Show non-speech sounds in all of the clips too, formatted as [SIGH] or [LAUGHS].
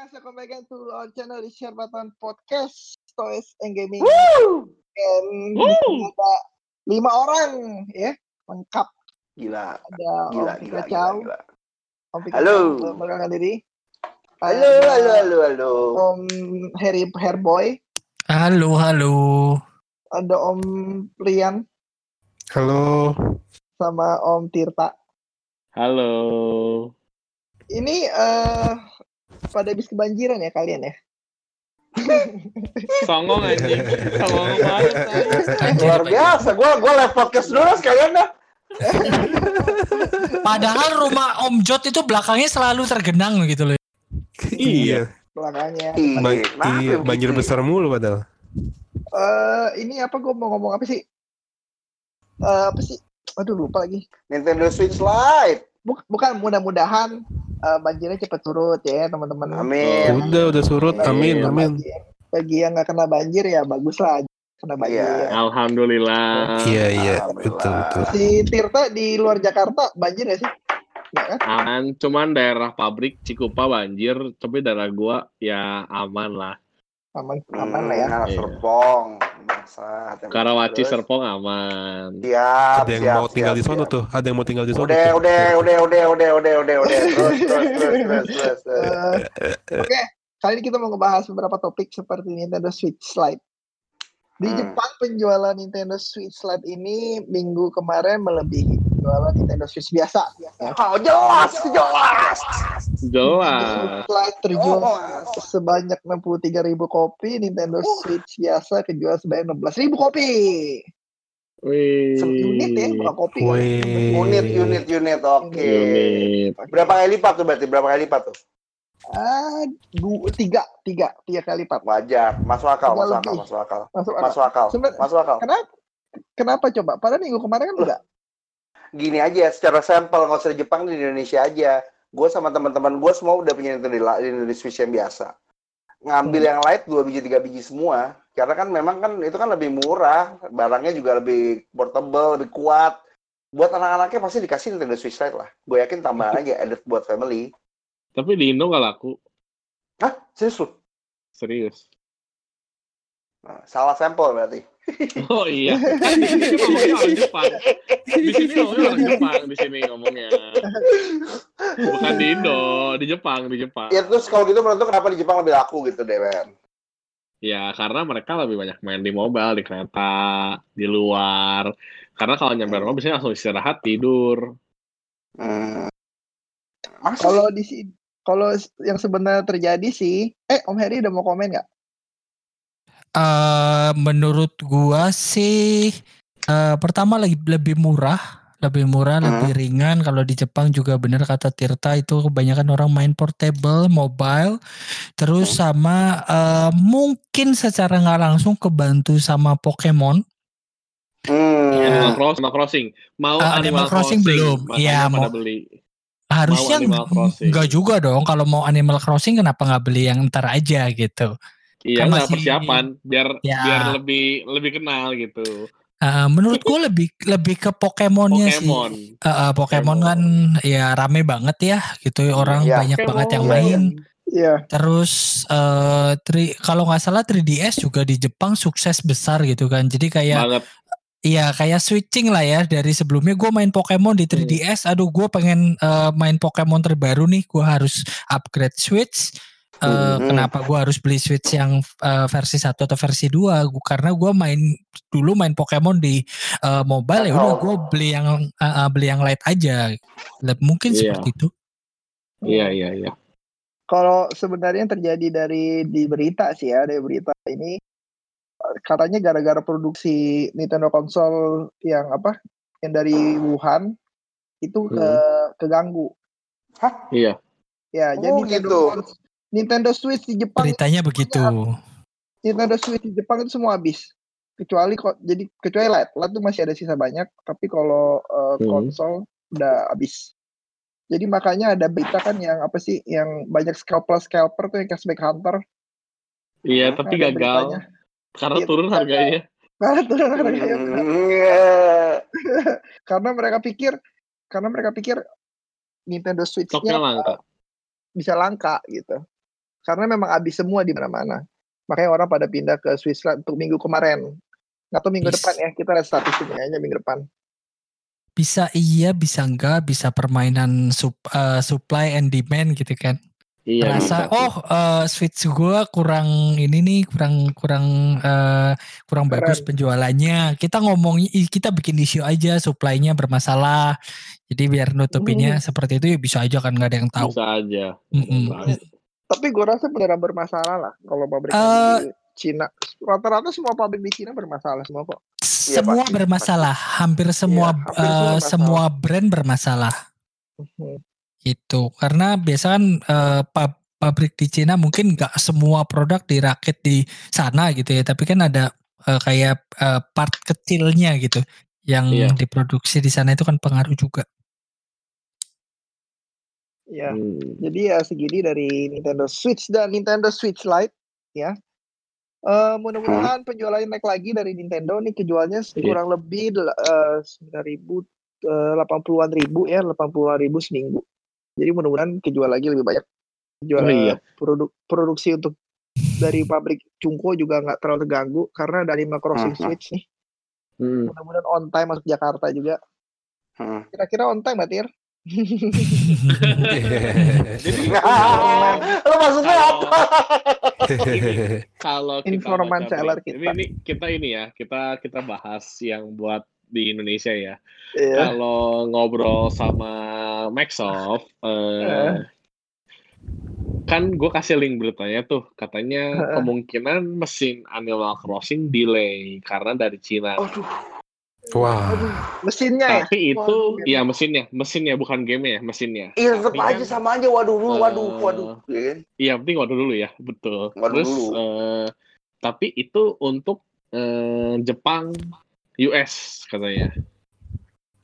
guys, welcome back again to our channel di Share Button Podcast Toys and Gaming. Woo! And Woo! ada lima orang ya, lengkap. Gila, Ada gila, Om gila, Pika gila, gila. Om Pika Halo. Perkenalkan diri. Halo, Ada halo, halo, halo. Om Harry Hairboy, Halo, halo. ada Om Rian, Halo. sama Om Tirta. Halo. Ini eh pada habis kebanjiran ya kalian ya? Songong anjing. Songong banget. Luar biasa, gua gua live podcast dulu sekalian dah. Padahal rumah Om Jot itu belakangnya selalu tergenang gitu loh. Iya. Belakangnya. Ba- iya, begitu banjir besar mulu padahal. Eh ini apa gue mau ngomong apa sih? Eh apa sih? Aduh lupa lagi. Nintendo Switch Lite. Buk- bukan mudah-mudahan eh, banjirnya cepat surut ya teman-teman. Amin. Udah, udah surut. Amin, Iya. amin. Bagi, bagi yang nggak kena banjir ya bagus lah kena banjir. Iya. Alhamdulillah. Iya, iya, betul, betul. Si Tirta di luar Jakarta banjir ya sih? Kan? Aman, cuman daerah pabrik Cikupa banjir, tapi daerah gua ya aman lah. Aman, aman lah ya. Hmm, Iya. Bangsat. Karawaci Terus? Serpong aman. Siap, Ada yang siap, mau tinggal siap, di sono siap. tuh. Ada yang mau tinggal di sono. Udah, tuh. udah, udah, udah, udah, udah, udah, udah. Terus, [LAUGHS] terus, terus, terus, terus, terus. Eh, Oke, kali ini kita mau ngebahas beberapa topik seperti Nintendo Switch Lite. Di Hmm. Jepang penjualan Nintendo Switch Lite ini minggu kemarin melebihi penjualan Nintendo Switch biasa. Oh, jelas, jelas. Jelas. Lite terjual Oh. sebanyak 63.000 kopi, Nintendo Switch biasa kejual sebanyak 16.000 kopi. Wih. Unit ya, bukan kopi. kan? Wih. Unit, unit, unit. Oke. Unit. Berapa kali lipat tuh berarti? Berapa kali lipat tuh? Ah, dua, tiga, tiga, tiga kali lipat. Wajar. Masuk akal, masuk akal, masuk akal. Masuk akal. Masuk akal. Seben- Masuk akal. Kenapa? Kenapa coba? Padahal minggu kemarin kan enggak. Gini aja, secara sampel nggak usah di Jepang di Indonesia aja. Gue sama teman-teman gue semua udah punya Nintendo di, di Switch yang biasa. Ngambil Hmm. yang light dua biji tiga biji semua. Karena kan memang kan itu kan lebih murah, barangnya juga lebih portable, lebih kuat. Buat anak-anaknya pasti dikasih Nintendo Switch Lite lah. Gue yakin tambahan aja edit buat family. Tapi di Indo nggak laku. Hah? Serius lu? Serius. Nah, salah sampel berarti. Oh iya. Kan di sini ngomongnya orang Jepang. Di sini ngomongnya orang Jepang. Di sini ngomongnya. Bukan di Indo, di Jepang, di Jepang. Ya terus kalau gitu menurut kenapa di Jepang lebih laku gitu deh, Ben? Ya, karena mereka lebih banyak main di mobile, di kereta, di luar. Karena kalau nyampe rumah biasanya langsung istirahat, tidur. Hmm. Kalau di sini kalau yang sebenarnya terjadi sih, eh Om Heri udah mau komen nggak? Eh menurut gua sih eh pertama lebih lebih murah, lebih murah, Hmm. lebih ringan. Kalau di Jepang juga bener kata Tirta itu kebanyakan orang main portable, mobile. Terus sama eh mungkin secara nggak langsung kebantu sama Pokemon. Hmm. Ya. Animal Crossing, Animal Crossing. Mau Ah, Animal, Animal Crossing belum. makanya Iya, mau- beli. Harusnya Crossing. nggak juga dong. Kalau mau Animal Crossing kenapa nggak beli yang ntar aja gitu? Iya, Kan masih- persiapan biar Ya. biar lebih lebih kenal gitu. Eh, menurut gua lebih lebih ke Pokemonnya sih. Pokemon. Eh, eh, Pokemon kan ya rame banget ya gitu orang Iya. banyak banget yang Pokemon. main Iya. terus eh tri- kalau nggak salah 3DS juga di Jepang sukses besar gitu kan jadi kayak Banget. iya kayak switching lah ya dari sebelumnya gue main Pokemon di 3DS aduh gue pengen eh, main Pokemon terbaru nih gue harus upgrade Switch Eh, Mhm. kenapa gue harus beli Switch yang eh, versi 1 atau versi 2 Gua- karena gue main dulu main Pokemon di eh, mobile ya udah Oh. gue beli yang eh, eh, beli yang light aja mungkin Iya. seperti itu Iya, iya, iya. Kalau sebenarnya yang terjadi dari di berita sih ya, dari berita ini katanya gara-gara produksi Nintendo konsol yang apa? Yang dari Wuhan itu ke keganggu. Iya. Ya, jadi Oh, Nintendo, gitu. Nintendo Switch di Jepang beritanya begitu Nintendo Switch di Jepang itu semua habis. Kecuali kok jadi kecuali Lite. Lite tuh masih ada sisa banyak, tapi kalau eh, Hmm. konsol udah habis. Jadi makanya ada berita kan yang apa sih yang banyak scalper scalper tuh yang cashback hunter. Iya, Hmm, tapi gagal beritanya. karena Iya, turun harganya. Karena turun harganya. [LAUGHS] Iya. [LAUGHS] karena mereka pikir karena mereka pikir Nintendo Switch-nya langka. bisa langka gitu. Karena memang habis semua di mana-mana. Makanya orang pada pindah ke Swiss Lite untuk minggu kemarin. Nggak tahu minggu Bis- depan ya, kita lihat statistiknya aja minggu depan. Bisa iya, bisa enggak, bisa permainan sup- eh, supply and demand gitu kan. Iya, Merasa bisa. oh eh, Switch gua kurang ini nih, kurang kurang eh, kurang Keren. bagus penjualannya. Kita ngomong kita bikin isu aja supply-nya bermasalah. Jadi biar nutupinnya seperti itu ya bisa aja kan nggak ada yang tahu. bisa aja. Mm-mm. Bisa aja. Tapi gue rasa beneran bermasalah lah kalau pabrik Eh, di Cina. Rata-rata semua pabrik di Cina bermasalah semua kok. Iya, semua pasti, bermasalah, hampir semua hampir eh, semua semua brand bermasalah. Hmm. Itu karena biasa kan pab- pabrik di Cina mungkin nggak semua produk dirakit di sana gitu ya, tapi kan ada eh, kayak eh, part kecilnya gitu yang Iya. diproduksi di sana itu kan pengaruh juga. Ya. Hmm. Jadi ya segini dari Nintendo Switch dan Nintendo Switch Lite ya. Eh mudah-mudahan penjualannya naik lagi dari Nintendo nih kejualnya Iya. kurang lebih sembilan ribu delapan puluhan ribu ya delapan puluhan ribu seminggu. Jadi mudah-mudahan kejual lagi lebih banyak. Jual Oh, iya. produk produksi untuk dari pabrik Cungko juga nggak terlalu terganggu karena ada Animal Crossing Mhm. Switch nih. Hmm. Mudah-mudahan on time masuk Jakarta juga. Kira-kira on time Mbak Tir? Jadi [LAUGHS] Lo maksudnya apa? kalau Informan seller kita. Ini, ini kita ini ya, kita kita bahas yang buat di Indonesia ya. Iya. Kalau ngobrol sama Microsoft, eh, Eh. kan gue kasih link beritanya tuh, katanya Eh. kemungkinan mesin Animal Crossing delay karena dari Cina. Aduh. Wah. Aduh, mesinnya ya. Tapi itu, Waduh. ya mesinnya, mesinnya bukan game ya, mesinnya. Iya tetep Tapi aja kan- sama aja. Waduh, dulu, waduh, Eh, waduh. Iya kan? Iya, penting waduh dulu ya, betul. Waduh Terus, dulu. eh, tapi itu untuk eh, Jepang, US katanya.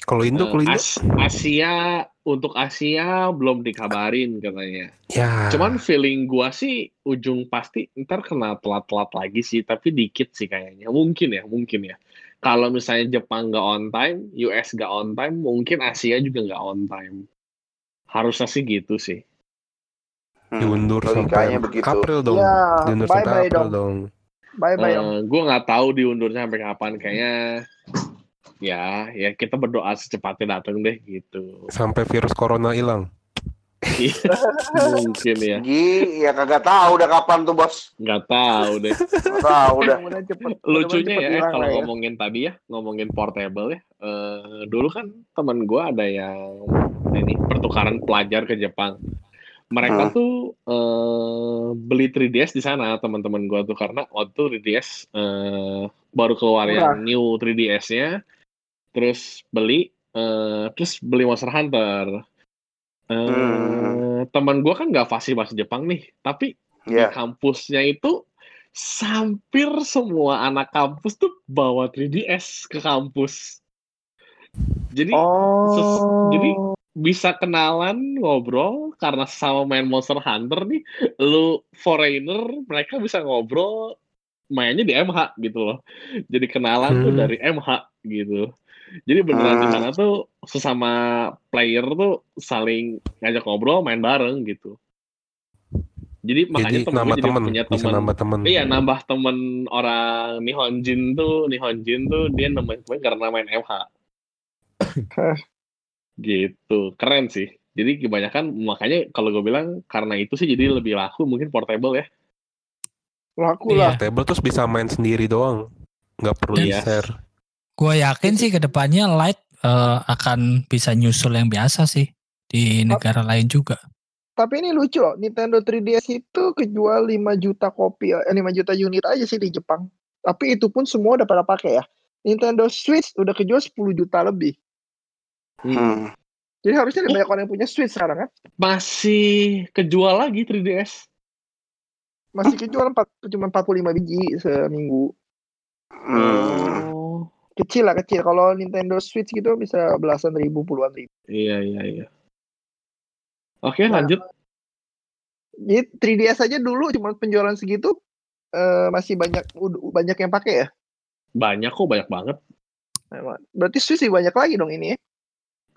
Kalau Indo, Eh, kalau Indo. As- Asia untuk Asia belum dikabarin katanya. Ya. Cuman feeling gua sih ujung pasti ntar kena telat-telat lagi sih, tapi dikit sih kayaknya. Mungkin ya, mungkin ya. Kalau misalnya Jepang nggak on time, US nggak on time, mungkin Asia juga nggak on time. Harusnya sih gitu sih. Hmm, diundur sampai begitu. April dong. Ya, Diundur bye sampai bye April dong. dong. Bye bye dong. Eh, gue nggak tahu diundurnya sampai kapan. Kayaknya ya, ya kita berdoa secepatnya datang deh gitu. Sampai virus corona hilang. Iya, Mungkin ya, Gi, ya kagak tahu udah kapan tuh bos. nggak tahu deh. Nggak tahu udah. Cepet. lucunya ya kalau ya. ngomongin tadi ya ngomongin portable ya eh, dulu kan teman gue ada yang ini pertukaran pelajar ke Jepang mereka Hmm. tuh eh, beli 3DS di sana teman-teman gue tuh karena waktu 3DS eh, baru keluar Murah. yang new 3DS-nya terus beli eh, terus beli Monster Hunter Eh, Hmm. teman gue kan nggak fasih bahasa Jepang nih tapi di Ya. kampusnya itu hampir semua anak kampus tuh bawa 3DS ke kampus. Jadi Oh. jadi bisa kenalan ngobrol karena sama main Monster Hunter nih, lu foreigner mereka bisa ngobrol mainnya di MH gitu loh. Jadi kenalan tuh Hmm. dari MH gitu. Jadi beneran di Hmm. sana tuh sesama player tuh saling ngajak ngobrol main bareng gitu. Jadi makanya Jadi temen nambah jadi temen, punya temen nambah temen. Iya nambah temen orang Nihonjin tuh Nihonjin tuh dia nemuin gue karena main MH. [COUGHS] gitu keren sih. Jadi kebanyakan makanya kalau gue bilang karena itu sih jadi lebih laku mungkin portable ya. Laku Iya. lah. Portable terus bisa main sendiri doang. Nggak perlu Iya. di-share. Gue yakin sih ke depannya Lite eh, akan bisa nyusul yang biasa sih di negara lain juga. Tapi ini lucu loh, Nintendo 3DS itu kejual 5 juta kopi, eh 5 juta unit aja sih di Jepang. Tapi itu pun semua udah pada pakai ya. Nintendo Switch udah kejual 10 juta lebih. Hmm. Jadi harusnya ada banyak orang yang punya Switch sekarang kan. Masih kejual lagi 3DS. Masih kejual 4, cuma 45 biji seminggu. Hmm. Kecil lah kecil. Kalau Nintendo Switch gitu bisa belasan ribu, puluhan ribu. Iya iya iya. Oke Nah. lanjut. Jadi 3DS aja dulu cuma penjualan segitu eh, masih banyak banyak yang pakai ya. Banyak kok banyak banget. Berarti Switch lebih banyak lagi dong ini ya.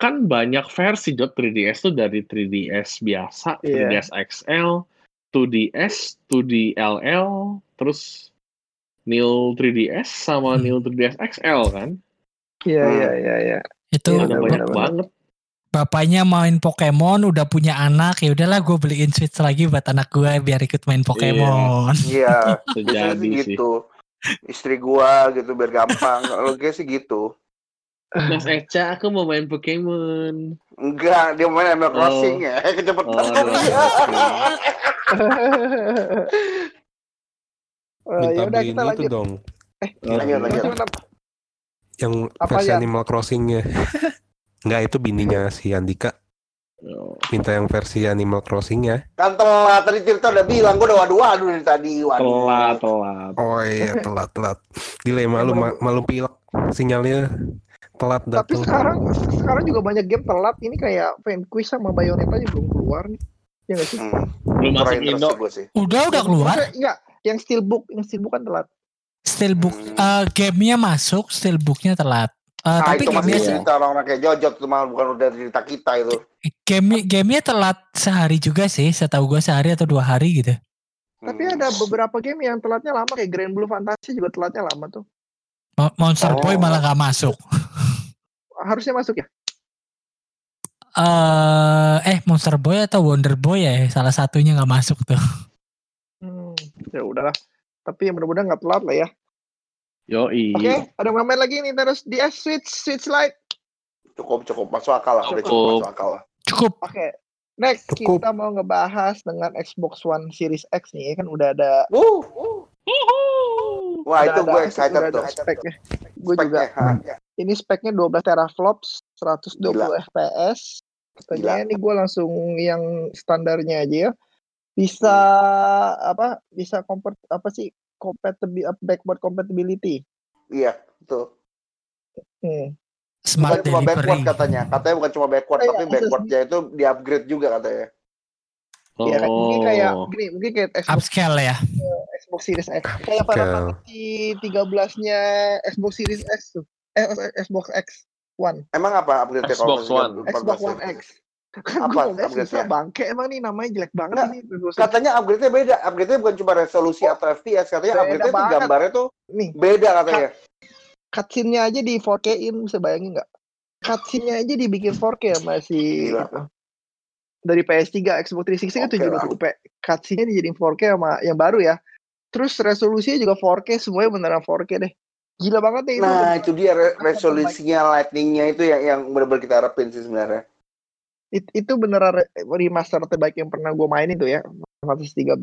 Kan banyak versi Jod 3DS tuh dari 3DS biasa, Iya. 3DS XL, 2DS, 2DLL, terus Neo 3DS sama Hmm. Neo 3DS XL kan? Iya Hmm. iya iya iya. Itu Iya, Ada benar, banyak banget. bapaknya main Pokemon udah punya anak ya udahlah gue beliin Switch lagi buat anak gue biar ikut main Pokemon. [LAUGHS] Iya, [LAUGHS] Terjadi biasanya sih sih. gitu. Istri gua gitu biar gampang. [LAUGHS] Kalau gue sih gitu. Mas Eca, aku mau main Pokemon. Enggak, dia main Animal Oh. Crossing ya. Kecepatan. Oh, Animal Crossing. Eh, Minta ya udah beliin kita itu lanjut. dong. Lanjut, lanjut. Gimana? Yang Apa versi ya? Animal Crossing-nya. [LAUGHS] Enggak, itu bininya si Andika. Oh. Minta yang versi Animal Crossing-nya. Kan telat tadi cerita udah bilang gua udah waduh-waduh dari tadi. Waduh. Telat, telat. Oh iya, [LAUGHS] telat-telat. Dilema malu ma- malu pilek sinyalnya telat Tapi datang. sekarang sekarang juga banyak game telat. Ini kayak Vanquish sama Bayonetta juga belum keluar nih. Ya nggak sih? Hmm, Belum masuk Indo. gue sih. Udah udah keluar. Enggak, yang Steelbook, yang Steelbook kan telat. Steelbook Hmm. eh, gamenya masuk, steelbooknya telat. Eh, Nah, tapi itu masih gamenya cerita orang-orang kayak Jojot itu mah bukan udah cerita kita itu. game gamenya telat sehari juga sih. Setahu gue sehari atau dua hari gitu. Tapi Hmm. ada beberapa game yang telatnya lama kayak Grand Blue Fantasy juga telatnya lama tuh. Mo- Monster Boy Oh. malah gak masuk. Harusnya masuk ya. eh eh Monster Boy atau Wonder Boy ya salah satunya nggak masuk tuh. Hmm, ya udahlah. Tapi mudah-mudahan nggak telat lah ya. Yoi. Oke, ada yang main lagi nih terus DS Switch Switch Lite. Cukup cukup masuk akal lah, udah cukup Cukup. masuk akal lah. Cukup. Oke. Next Cukup. kita mau ngebahas dengan Xbox One Series X nih kan udah ada Wuh, wah udah itu ada- gue excited ada tuh. speknya. Gue juga. ha. Ini speknya 12 teraflops, 120 Gila. fps. Katanya ini gue langsung yang standarnya aja ya. Bisa apa? Bisa compart apa sih? Compatibility backward compatibility. Iya, betul. Hmm. Smart Bukan cuma backward delivery. katanya. Katanya bukan cuma backward, Oh, iya, tapi SSD. backwardnya itu di-upgrade juga katanya. Ya kan mungkin kayak Oh. gini, mungkin kayak Xbox, Upscale ya. Xbox Series X. Kayak Upscale. Fantasy 13-nya Xbox Series X tuh. Eh, Xbox X One. Emang apa upgrade-nya Xbox One. Xbox One X. Kan Apa gue upgrade-nya? susah bangke emang nih namanya jelek banget Nggak, ini. Katanya upgrade-nya beda. Upgrade-nya bukan cuma resolusi atau FPS, katanya upgrade-nya tuh gambarnya tuh Nih, beda katanya. cutscene-nya aja di 4K-in bisa bayangin nggak? Cutscene-nya aja dibikin 4K masih Gila. gitu. Dari PS3, Xbox 360 kan Oke 720p. Cutscene-nya dijadiin 4K sama yang baru ya. Terus resolusinya juga 4K, semuanya beneran 4K deh. Gila banget deh itu. Nah, itu dia re- resolusinya lightning-nya itu yang yang benar-benar kita harapin sih sebenarnya. It- itu beneran re- remaster terbaik yang pernah gue mainin tuh ya. Final Fantasy 13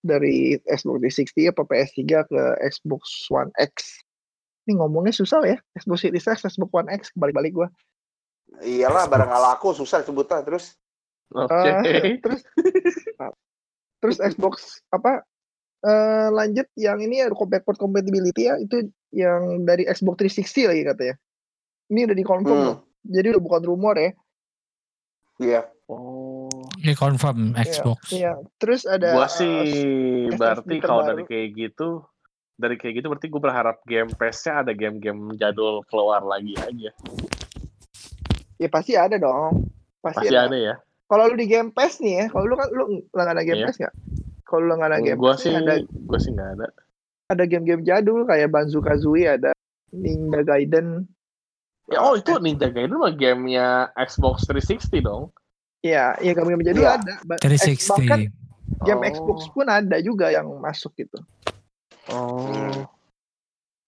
dari Xbox 360 apa PS3 ke Xbox One X. Ini ngomongnya susah ya. Xbox Series X, Xbox One X, balik-balik gue. Iyalah, barang nggak laku susah disebutnya terus. Oke. Eh, terus terus Xbox apa eh lanjut yang ini ada backward compatibility ya itu yang dari Xbox 360 lagi katanya ini udah dikonfirm Hmm. loh. jadi udah bukan rumor ya Iya. Oh. Ini confirm Xbox. Iya terus ada Gua sih SSD berarti kalau dari kayak gitu dari kayak gitu berarti gue berharap game PS-nya ada game-game jadul keluar lagi aja. ya pasti ada dong pasti, Pasti ada, ada ya. kalau lu di Game Pass nih ya kalau lu kan lu nggak ada Game Iya. Pass nggak kalau lu nggak ada Game Gue Pass sih ada gue sih nggak ada. ada game-game jadul kayak Banjo Kazooie ada Ninja Gaiden Ya, oh itu Ninja Gaiden mah gamenya Xbox 360 dong. ya ya game-game jadul Iya. ada Ba- eh, 360. bahkan game Oh. Xbox pun ada juga yang masuk gitu Oh.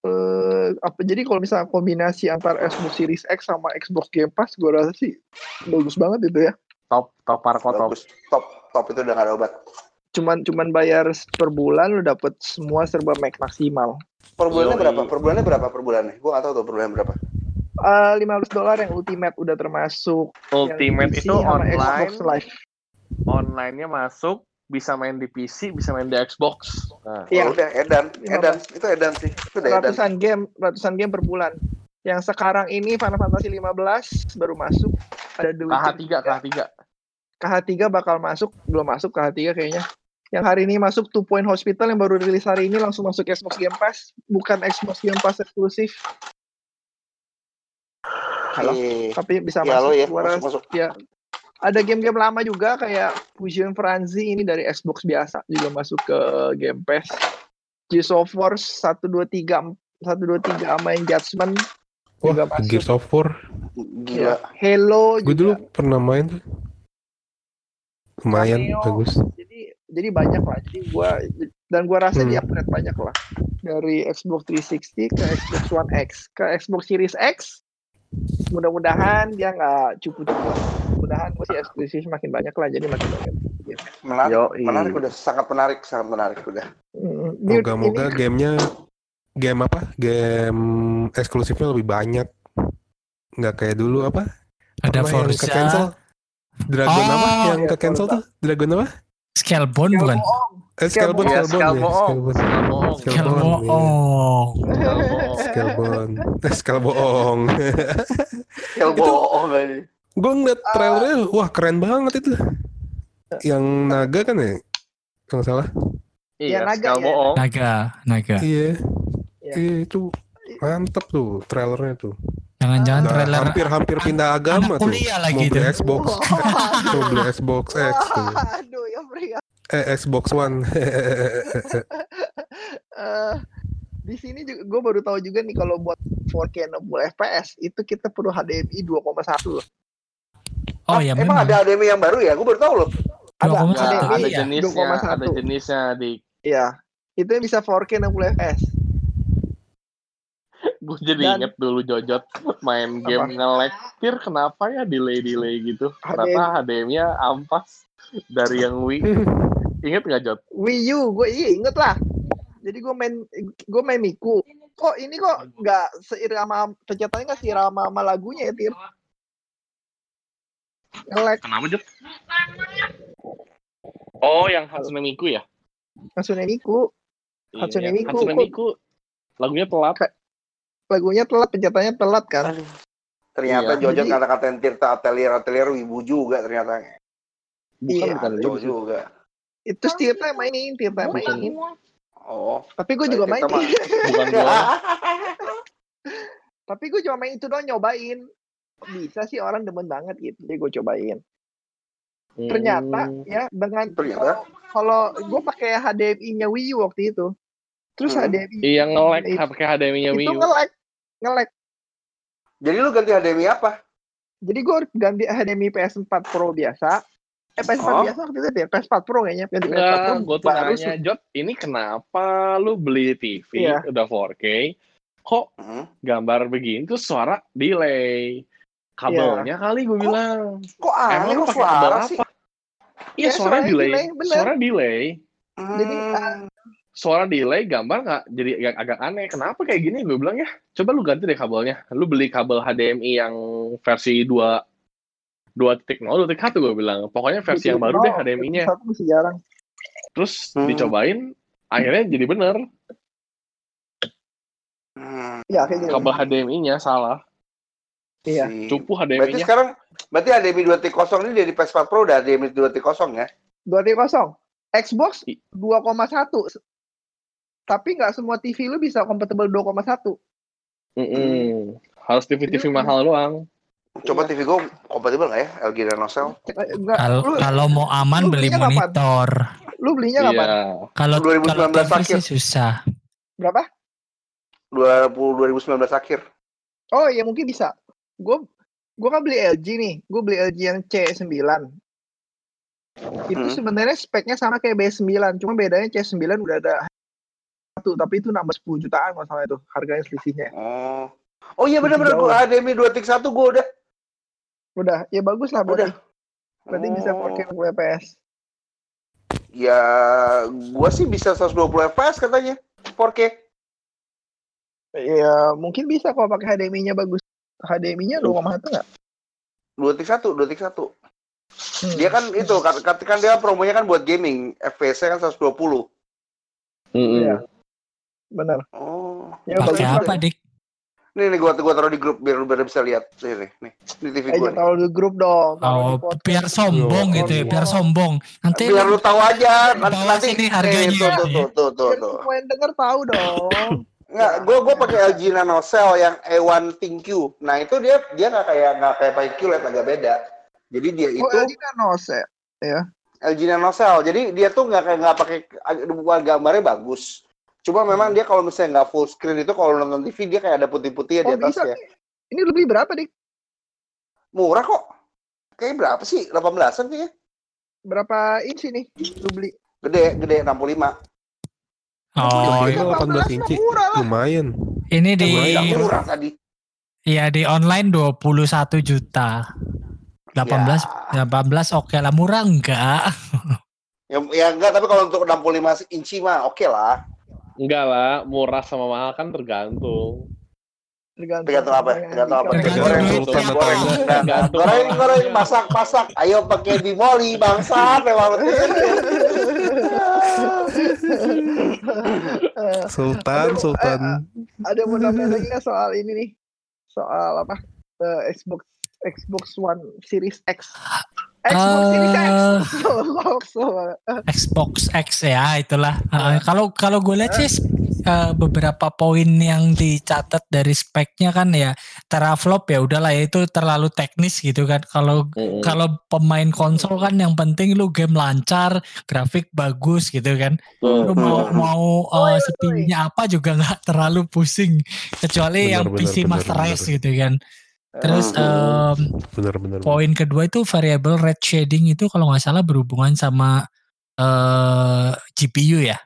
eh apa jadi kalau misalnya kombinasi antara Xbox Series X sama Xbox Game Pass gue rasa sih bagus banget itu ya Top top parko top. Bagus. Top top itu udah nggak ada obat. cuman cuman bayar per bulan lu dapet semua serba max maksimal Per bulannya berapa? Per bulannya berapa per bulannya? Gua nggak tahu tuh per bulannya berapa. Eh 15 dolar yang ultimate udah termasuk Ultimate PC itu online. Xbox Live Online-nya masuk bisa main di PC, bisa main di Xbox. Nah, Iya. Oh, udah edan, edan. Itu edan sih. Itu udah edan. ratusan game ratusan game per bulan yang sekarang ini Final Fantasy 15 baru masuk ada The Witcher KH3, KH3. KH3 bakal masuk belum masuk KH3 kayaknya yang hari ini masuk Two Point Hospital yang baru rilis hari ini langsung masuk Xbox Game Pass bukan Xbox Game Pass eksklusif halo Iya. tapi bisa Ya, masuk ya, Gua rasa- masuk, masuk. ya ada game-game lama juga kayak Fusion Frenzy ini dari Xbox biasa juga masuk ke Game Pass. Gears of War 1 2 3 1 2 3 sama yang Judgment juga Wah, masuk. Gears of War. Gila. Halo Gue juga. dulu pernah main tuh. Lumayan Cameo. bagus. Jadi jadi banyak lah. Jadi gua dan gua rasa Hmm. dia upgrade banyak lah dari Xbox 360 ke Xbox One X ke Xbox Series X. Mudah-mudahan dia nggak cupu-cupu. Mudah-mudahan masih eksklusif makin banyak lah. Jadi makin banyak. Menarik, Yoi. menarik udah sangat menarik, sangat menarik udah. Moga-moga ini- gamenya game apa? Game eksklusifnya lebih banyak. Nggak kayak dulu apa? Ada Pernah yang ke cancel? Forza, Dragon Oh, apa? Yang iya, ke cancel Forza. tuh? Dragon apa? Scalebone bukan? Eh, Scalebone, Iya, Scalebone, ya, Scalebone. Scalebone. Scalebone. Scalebone. Scalebone. Scalebone. Scalebone. Ya kali. [LAUGHS] Gue ngeliat trailernya, wah keren banget itu. Yang naga kan ya? Kalau salah. Iya, naga ya. Naga, naga. Iya. Iya. Iya itu mantep tuh trailernya tuh. Jangan-jangan Udah trailer hampir-hampir pindah agama anak tuh. kuliah Mau lagi beli tuh. Xbox, [LAUGHS] mau beli Xbox X tuh. Ya. Eh Xbox One. [LAUGHS] Eh, di sini juga gue baru tahu juga nih kalau buat 4K 60 FPS itu kita perlu HDMI 2,1 loh. Oh ya Emang memang. ada HDMI yang baru ya? Gue baru tahu loh. Ada, 2,1 Ya, HDMI ada iya. jenisnya, 2,1. ada jenisnya di Iya. Itu yang bisa 4K 60 FPS. gue jadi Dan- inget dulu Jojot main game nge-lag Tir, kenapa ya delay-delay gitu ternyata HDMI-nya ampas dari yang Wii [LAUGHS] inget nggak Jot? Wii U, gue iya inget lah. Jadi gue main gue main Miku. Kok ini kok nggak seirama pencetannya nggak seirama sama lagunya ya Tir? Nge-lag kenapa Jot? oh yang Hatsune Miku ya? maksudnya Miku. Hatsune Iya, Miku, Hatsune kok- Miku lagunya telat Lagunya telat, pencetannya telat kan. Ternyata Iya. Jojot Jadi- ngata-katain Tirta atelier atelier wibu juga ternyata. bukan Iya, bukan juga. Itu Tirta yang mainin, Tirta yang mainin. Oh. Tapi gue juga mah- [LAUGHS] bukan gua [LAUGHS] Tapi gue cuma main itu doang nyobain. Bisa sih orang demen banget gitu. Jadi gue cobain. Ternyata Hmm. ya dengan Ternyata? kalau gue pakai HDMI-nya Wii U waktu itu. Terus Hmm. HDMI iya nge-lag itu, pakai HDMI-nya Wii itu U nge-lag. Nge-lag. Jadi lu ganti HDMI apa? Jadi gue ganti HDMI PS4 Pro biasa. Eh PS4 Oh. biasa waktu itu ya, PS4 Pro kayaknya. Ganti PS4 Pro. Gue tuh baru nanya, sih. Jot, ini kenapa lu beli TV Iya. udah 4K, kok Hmm. gambar begini tuh suara delay? Kabelnya kali gue bilang. Kok aneh lu kok suara apa? sih? Iya, Ya, suara delay. delay, bener. Suara delay. Jadi, Hmm. Suara delay, gambar nggak jadi agak, agak aneh. Kenapa kayak gini? Gue bilang ya, coba lu ganti deh kabelnya. Lu beli kabel HDMI yang versi 2 2.0, 2.1 gue bilang. Pokoknya versi yang baru deh HDMI-nya. Satu masih jarang. Terus Hmm. dicobain, akhirnya jadi bener. Hmm. Iya, gitu. Kabel HDMI-nya salah. Iya. Si- Cupu Berarti HDMI-nya. sekarang berarti HDMI 2.0 ini dari PS4 Pro udah HDMI 2.0 ya? 2.0. Xbox I- 2,1. Tapi nggak semua TV lu bisa compatible 2,1. Mm-mm. Harus TV-TV Iya. mahal doang. Coba Iya. TV gue kompatibel nggak ya? LG. Eh, Enggak. Kalau mau aman lu beli belinya kapan? monitor. lu belinya Iya. kapan? Kalau 2019 kalau TV akhir. sih susah. Berapa? 20, 2019 akhir. Oh ya mungkin bisa. Gue gue kan beli LG nih. Gue beli LG yang C9. Itu Hmm. sebenarnya speknya sama kayak B9. Cuma bedanya C9 udah ada satu. Tapi itu nambah 10 jutaan masalah itu. Harganya selisihnya. Oh. Oh iya benar-benar gue HDMI 2.1 gue udah. Udah. Ya bagus lah berarti. Udah. Berarti bisa Oh. 4K 60 fps. Ya, gua sih bisa 120 fps katanya. 4K. Ya mungkin bisa kalau pakai HDMI-nya bagus. HDMI-nya 2,1 nggak? 2.1, 2.1. Hmm. Dia kan itu, kan, kan dia promonya kan buat gaming. FPS-nya kan 120. Mm-mm. Iya. Benar. Oh. Ya Pakai bagus. apa, Dik? Nih, nih gua, gua taruh di grup biar lu pada bisa lihat. Nih, nih, nih. Di TV Eh, gua nih. taruh di grup dong. taruh Oh, biar sombong Yo, gitu ya, biar sombong. Nanti Biar lu tahu aja. Nanti, Bawah nanti sini harganya. Nih, tuh, tuh, tuh, tuh, tuh, Biar tuh. semua yang denger tahu dong. Nggak, gua gua pakai LG NanoCell yang A1 ThinQ. Nah, itu dia dia nggak kayak nggak kayak pakai QLED agak beda. Jadi dia Oh, itu LG Nanoscell. LG Nanoscell. Jadi dia tuh nggak kayak nggak pakai gambarnya bagus. Cuma memang Hmm. dia kalau misalnya nggak full screen itu kalau nonton TV dia kayak ada putih-putih di Oh, bisa. atasnya. Ini lebih berapa, Dik? Murah kok. Kayak berapa sih? 18-an kayaknya. Berapa inci nih lu beli? Gede, gede 65. Oh, ini Itu 18 inci. Murah lah. Lumayan. ini di murah tadi. ya di online 21 juta. 18 Ya, 18 oke lah murah enggak? ya, ya enggak, tapi kalau untuk 65 inci mah oke lah. Enggak lah, murah sama mahal kan tergantung. Tergantung, Tergantung apa? yang Tergantung apa? dikasih. Tergantung Goreng, duit goreng, goreng, masak, masak. Ayo pakai di moli, bangsat. Memang [LAUGHS] Eh, Sultan, Ada- Sultan. ada mau nambahin lagi nggak soal ini nih? Soal apa? Eh, Xbox Xbox One Series X. Xbox Series X. Eh, Xbox. Xbox X ya itulah. Uh, Kalau kalau gue lihat sih uh, beberapa poin yang dicatat dari speknya kan ya teraflop ya udahlah ya itu terlalu teknis gitu kan. Kalau Mm-mm. kalau pemain konsol kan yang penting lu game lancar, grafik bagus gitu kan. Lu mau mau uh. CPU-nya apa juga nggak terlalu pusing kecuali Benar, yang benar, PC benar, Master. Race gitu kan. Terus Hmm. em, Benar-benar. poin kedua itu variable red shading itu kalau nggak salah berhubungan sama eh GPU ya.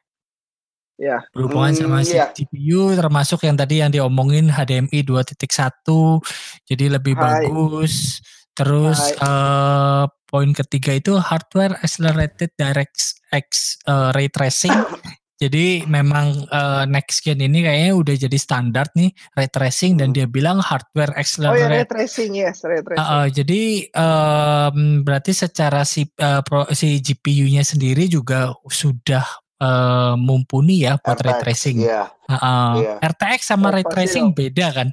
Ya. Berhubungan Hmm, sama si iya. GPU termasuk yang tadi yang diomongin HDMI 2.1 jadi lebih Hai. bagus. Terus eh poin ketiga itu hardware accelerated DirectX eh, ray tracing. [COUGHS] Jadi memang eh, next gen ini kayaknya udah jadi standar nih ray tracing dan Hmm. dia bilang hardware Oh ya, accelerated ray tracing yes, ray tracing. Uh, uh, jadi em, berarti secara si uh, pro- si GPU-nya sendiri juga sudah eh, mumpuni ya buat ray RTX, tracing. Iya, Uh, uh, iya. RTX sama Oh, ray tracing dong. beda kan?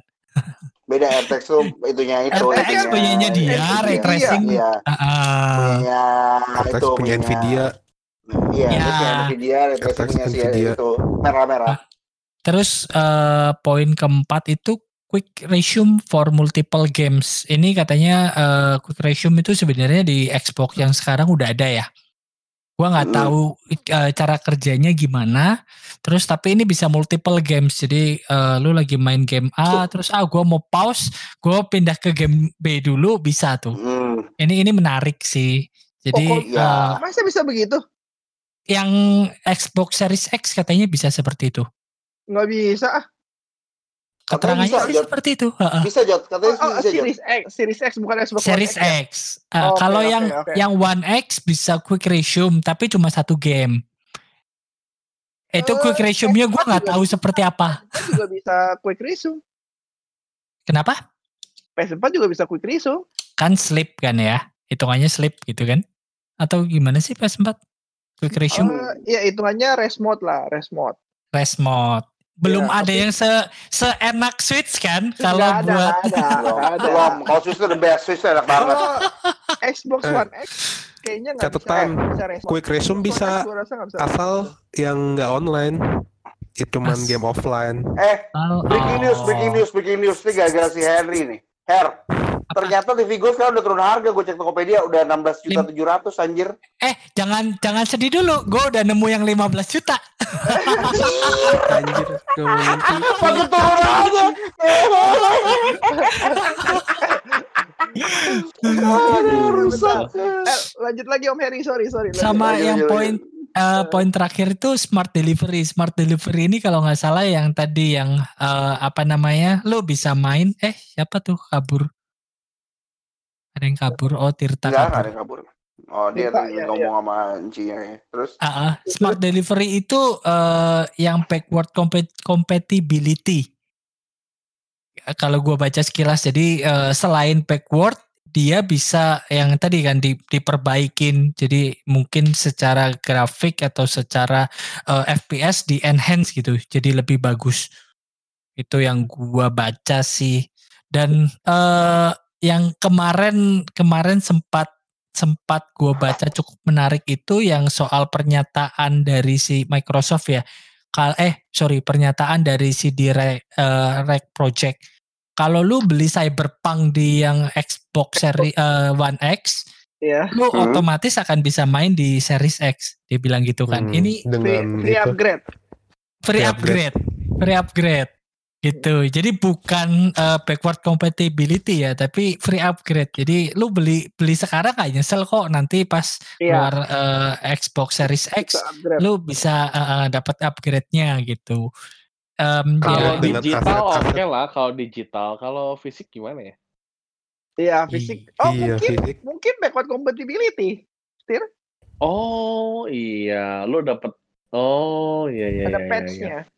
beda RTX tuh itunya [LAUGHS] itu. RTX itunya. punyanya dia, ray tracing. Iya, Uh, uh, punya RTX itu punya Nvidia. Iya, Ya. dia punya Nvidia, itu merah-merah. terus eh, poin keempat itu quick resume for multiple games. Ini katanya eh, quick resume itu sebenarnya di Xbox yang sekarang udah ada ya. Gua nggak Mm. tahu eh, cara kerjanya gimana. Terus tapi ini bisa multiple games. Jadi eh, lu lagi main game A, terus ah gua mau pause, gua pindah ke game B dulu bisa tuh. Hmm. Ini ini menarik sih. Jadi Oh, kok- ya. eh, Masa bisa begitu? Yang Xbox Series X katanya bisa seperti itu. Nggak bisa. ah. Keterangannya bisa, sih Jod. seperti itu. Heeh. Bisa Jod, Oh, katanya oh, bisa Jod. Series X, Series X bukan Xbox One Series X. ya? X. Uh, Oke, kalau oke, yang oke. yang One X bisa quick resume tapi cuma satu game. Itu Eh, quick resume-nya gue PS4 nggak tahu bisa. seperti apa. PS4 juga bisa quick resume. Kenapa? PS4 juga bisa quick resume. Kan sleep kan ya. Hitungannya sleep gitu kan? Atau gimana sih PS4? Quick resume, Eh, ya hitungannya rest mode lah, rest mode. rest mode. Belum Ya, ada tapi- yang se seenak Switch kan? Kalau ada, buat ada, [LAUGHS] ada. belum. Kalau Swiss itu the best, Swiss itu enak banget. Xbox Eh, One X kayaknya nggak bisa, catatan, bisa rest mode. quick resume bisa bisa Asal yang nggak online. Itu As- game offline. Eh, Oh, breaking news, breaking news, breaking news. Ini gara-gara si Henry nih. Her, ternyata TV gue sekarang udah turun harga. Gue cek Tokopedia udah 16 juta 700 anjir. Eh, jangan jangan sedih dulu. Gue udah nemu yang 15 juta. [LAUGHS] Anjir. Makin turun aja. Aduh, rusak. Eh, lanjut lagi Om Heri, sorry, sorry. lanjut Sama lagi. yang poin eh, poin terakhir itu smart delivery. Smart delivery ini kalau nggak salah yang tadi yang eh, apa namanya, lo bisa main. Eh siapa tuh kabur? Ada yang kabur. Oh Tirta Enggak, nggak ada kabur. yang kabur. Oh, dia tuh ya, ngomong sama Encinya ya. Terus Ah, ah. smart delivery itu eh, yang backward compatibility. Ya, Kalau gua baca sekilas, jadi eh, selain backward dia bisa yang tadi kan di- diperbaikin jadi mungkin secara grafik atau secara eh, FPS di enhance gitu jadi lebih bagus itu yang gua baca sih dan eh yang kemarin kemarin sempat sempat gua baca cukup menarik itu yang soal pernyataan dari si Microsoft ya Kal eh sorry pernyataan dari si Direct eh, Rec Project kalau lu beli Cyberpunk di yang Xbox seri eh, One X, Iya. lu Hmm. otomatis akan bisa main di Series X. Dia bilang gitu kan. Hmm, Ini Free, free upgrade. Free upgrade. Free upgrade. Gitu. Jadi bukan eh, backward compatibility ya, tapi free upgrade. Jadi lu beli beli sekarang gak nyesel kok nanti pas Iya. keluar eh, Xbox Series X Bisa lu bisa eh, eh, dapat upgrade-nya gitu. Em, Kalau ya, digital oke lah, kalau digital, kalau fisik gimana ya? Iya, fisik. Oh, Iya, mungkin fisik. mungkin backward compatibility. Oh iya, lu dapet. Oh iya iya. Ada iya, iya, patch-nya. Iya,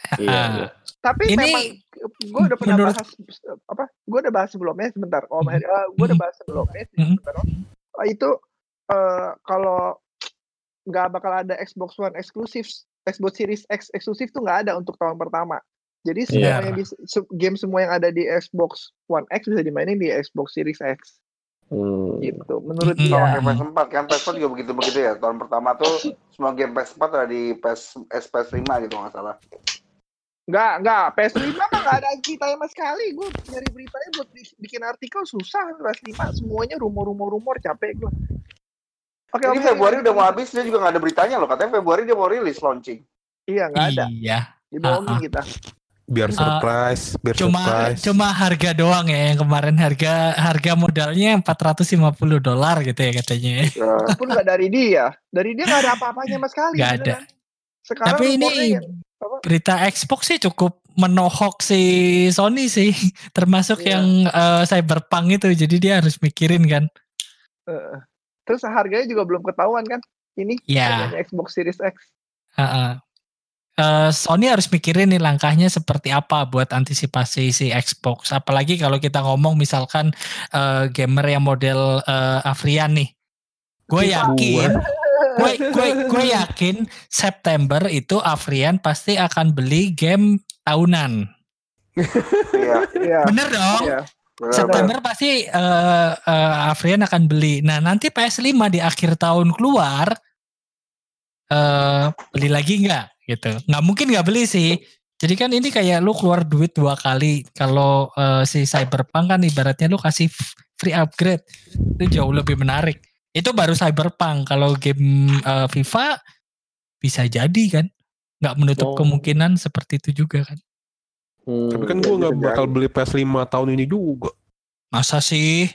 Ah, [LAUGHS] iya. Tapi Ini memang gue udah pernah menurut- bahas apa? Gue udah bahas sebelumnya sebentar. Oh, Mhm. gue udah bahas sebelumnya Mhm. sebentar. Oh, itu eh, kalau nggak bakal ada Xbox One eksklusif, Xbox Series X eksklusif tuh nggak ada untuk tahun pertama. Jadi semua Iya. yang bisa, game semua yang ada di Xbox One X bisa dimainin di Xbox Series X Hmm. gitu. Menurut Mhm. Sama gua. kayak PS4 kan PS4 juga begitu-begitu ya. Tahun pertama tuh semua game PS4 ada di PS PS5 gitu nggak salah. Nggak, nggak. PS5 mah nggak ada ceritanya sama sekali. Gue nyari beritanya buat bi- bikin artikel susah. PS5 semuanya rumor-rumor-rumor capek gue. Oke, Ini oke, Februari udah mau habis dia juga nggak ada beritanya loh. Katanya Februari dia mau rilis launching. Iya, nggak ada. Iya. Dibohongin Ah, ah. kita. biar Ah, surprise, biar Cuma surprise. cuma harga doang ya yang kemarin harga harga modalnya 450 dolar gitu ya katanya. Ya, Itu pun nggak dari dia. Dari dia nggak ada apa-apanya sama sekali. Nggak ada. beneran. Sekarang Tapi ini yang- apa? berita Xbox sih cukup menohok si Sony sih, [LAUGHS] termasuk Iya. yang eh, Cyberpunk itu. Jadi dia harus mikirin kan. eh, terus harganya juga belum ketahuan kan? Ini Ya. harganya Xbox Series X. Heeh. Eh, Sony harus mikirin nih langkahnya seperti apa buat antisipasi si Xbox. Apalagi kalau kita ngomong misalkan eh, gamer yang model eh, Afrian nih. Gue FIFA. yakin, gue gue gue [LAUGHS] yakin September itu Afrian pasti akan beli game tahunan. Iya. Iya. Bener dong? Iya. September pasti eh, eh, Afrian akan beli. Nah nanti PS5 di akhir tahun keluar, eh beli lagi nggak gitu? Nggak mungkin nggak beli sih. Jadi kan ini kayak lu keluar duit dua kali. Kalau eh, si Cyberpunk kan ibaratnya lu kasih free upgrade, itu jauh lebih menarik. Itu baru Cyberpunk. Kalau game eh, FIFA bisa jadi kan, nggak menutup Oh. kemungkinan seperti itu juga kan. Hmm. Tapi kan Iya, gue nggak bakal beli PS5 tahun ini juga. Masa sih?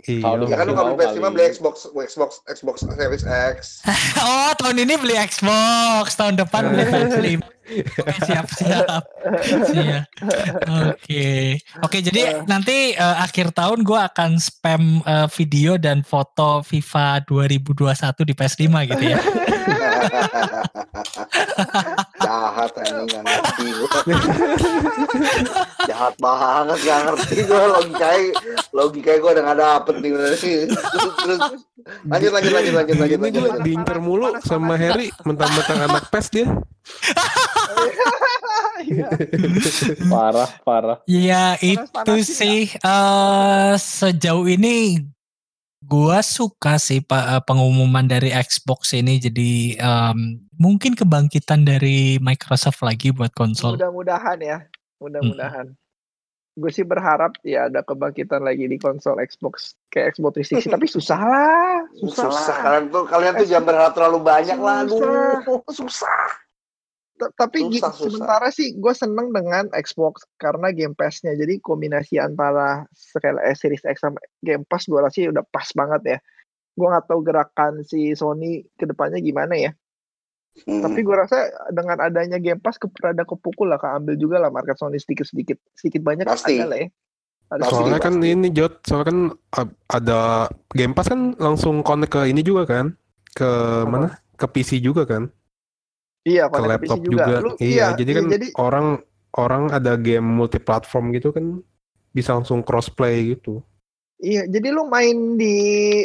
Iya. Kalau kan lu Mau kalau beli PS5 kali. beli Xbox Xbox Xbox Series X. [LAUGHS] Oh tahun ini beli Xbox, tahun depan beli PS5. Oke siap siap. Siap. Oke oke jadi nanti eh, akhir tahun gue akan spam eh, video dan foto FIFA 2021 di PS5 gitu ya. [LAUGHS] Jahat ini nggak ngerti gua. Jahat banget nggak ngerti gue logikanya logikanya gue udah nggak dapet nih. Terus, terus lanjut lanjut lanjut lanjut lanjut Ini lanjut. gue lanjut. diincar mulu sama Harry mentang-mentang anak PES dia. Iya. parah parah. Ya itu sih eh sejauh ini gua suka sih pak eh, pengumuman dari Xbox ini jadi em, mungkin kebangkitan dari Microsoft lagi buat konsol. Mudah-mudahan ya. Mudah-mudahan. Gue sih berharap ya ada kebangkitan lagi di konsol Xbox kayak Xbox 360 tapi susah lah, susah, Susah lah. kalian tuh kalian tuh jangan berharap terlalu banyak lah. Susah. Aduh, susah. Tapi Susah, susah. sementara sih gue seneng dengan Xbox karena Game Pass-nya. Jadi kombinasi antara eh, Series X sama Game Pass gue rasa udah pas banget ya. Gue nggak tahu gerakan si Sony ke depannya gimana ya. Hmm. Tapi gue rasa dengan adanya Game Pass ke, kepukul lah, keambil juga lah market Sony sedikit sedikit sedikit banyak Pasti. ada lah ya. Ada Pasti, Soalnya kan pasti. ini Jot, soalnya kan ada Game Pass kan langsung connect ke ini juga kan? Ke mana? Ke PC juga kan? Iya, Ke laptop juga. Lu, iya, jadi kan jadi orang orang ada game multiplatform gitu kan bisa langsung crossplay gitu. iya, jadi lu main di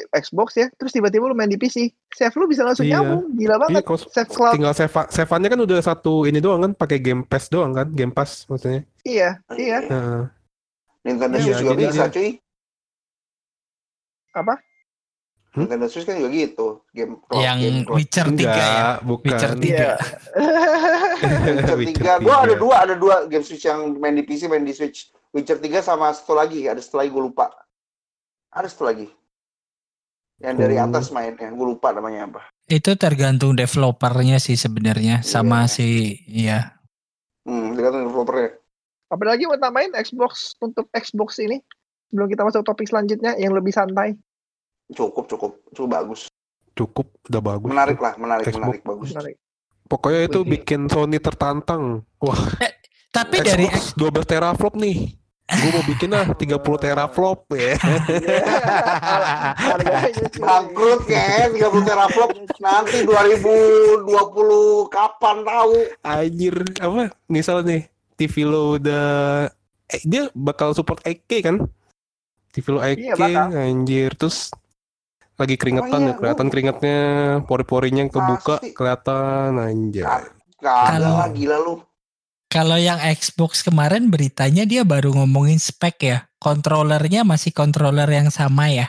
Xbox ya, terus tiba-tiba lu main di PC, save lu bisa langsung Iya. nyambung, gila Iya, banget. kos- Save cloud, tinggal save save-nya kan udah satu ini doang kan pakai Game Pass doang kan? Game Pass maksudnya. iya, iya. Heeh. Nintendo Iya, Switch juga bisa dia- cuy. Apa? Hmm? Nintendo Switch kan juga gitu. Game cross, yang game cross. Witcher 3 ya. Enggak, bukan. Witcher 3. Iya. [LAUGHS] Witcher Witcher 3. Gua ada 3. dua, ada dua game Switch yang main di PC, main di Switch. Witcher 3 sama satu lagi, ada satu lagi gue lupa. Ada satu lagi. Yang dari Hmm. atas mainnya, gue lupa namanya apa. Itu tergantung developernya sih sebenarnya sama Iya. si iya. Hmm, tergantung developernya. Apalagi mau tambahin Xbox untuk Xbox ini sebelum kita masuk topik selanjutnya yang lebih santai. Cukup, cukup, cukup bagus. Cukup, udah bagus. Menarik lah, menarik, Xbox. menarik, bagus. Menarik. Pokoknya itu Wih. bikin Sony tertantang. Wah, Tapi dari Xbox 12 teraflop nih. Gue mau bikin lah 30 teraflop ya. Cuy. [LAUGHS] Bangkrut ya, 30 teraflop nanti 2020 kapan tahu? Anjir, apa? Misal nih, TV lo udah eh, dia bakal support 8K kan? TV lo 8K, Iya, bakal. anjir. Terus lagi keringetan Oh, iya, ya, kelihatan gua- keringetnya, pori-porinya kebuka, Pasti. kelihatan anjir. Kagak Kalau- gila lu. Kalau yang Xbox kemarin beritanya dia baru ngomongin spek ya. Kontrolernya masih controller yang sama ya.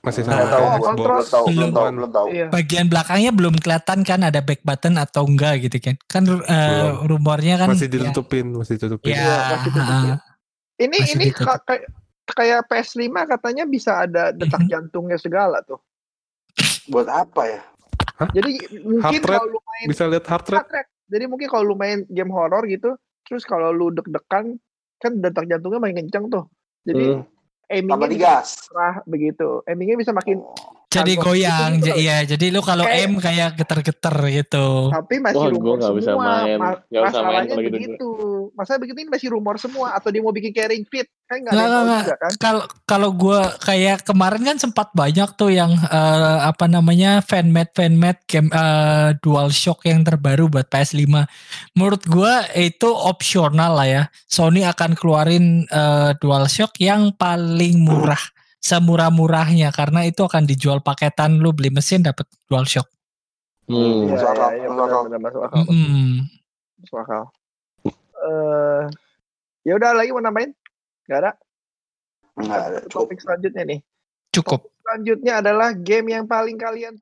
Masih sama Belum tahu, kayak oh, Xbox. kontrol. belum tahu, belum Belum. tahu, belum tahu. Iya. Bagian belakangnya belum kelihatan kan ada back button atau enggak gitu kan. Kan Belum. rumornya kan Masih ya- ditutupin, masih ditutupin. Ya, Iya, masih ditutupin. ah, Ini Masih ini ditutup. Ka- kayak kayak PS5 katanya bisa ada detak Mhm. jantungnya segala tuh. Buat apa ya? Jadi mungkin kalau lu main Bisa lihat heart rate? heart rate. Jadi mungkin kalau lu main game horror gitu, terus kalau lu deg-degan kan detak jantungnya makin kenceng tuh. Jadi Hmm. aimingnya digas. cerah begitu. Aimingnya bisa makin Oh. Jadi goyang. gitu. Iya, jadi lu kalau Kayak- aim kayak geter-geter gitu. tapi masih Wah, gua rumor bisa semua. main. Ma- usah main masalahnya kalau gitu. begitu. Masalah begitu ini masih rumor semua atau dia mau bikin kayak Ring Fit kan nggak ada juga kan. Kalau kalau gua kayak kemarin kan sempat banyak tuh yang eh, apa namanya fanmade fanmade game eh, DualShock yang terbaru buat PS5. Menurut gua itu opsional lah ya. Sony akan keluarin eh, DualShock yang paling murah, semurah-murahnya karena itu akan dijual paketan lu beli mesin dapat DualShock. Hmm. Masuk akal, iya, masuk akal. benar-benar masuk akal. Mm. Masuk akal. Eh, ya udah lagi mau nambahin? Gak ada. Nggak ada, cukup. Topik selanjutnya nih. Cukup. Selanjutnya adalah game yang paling kalian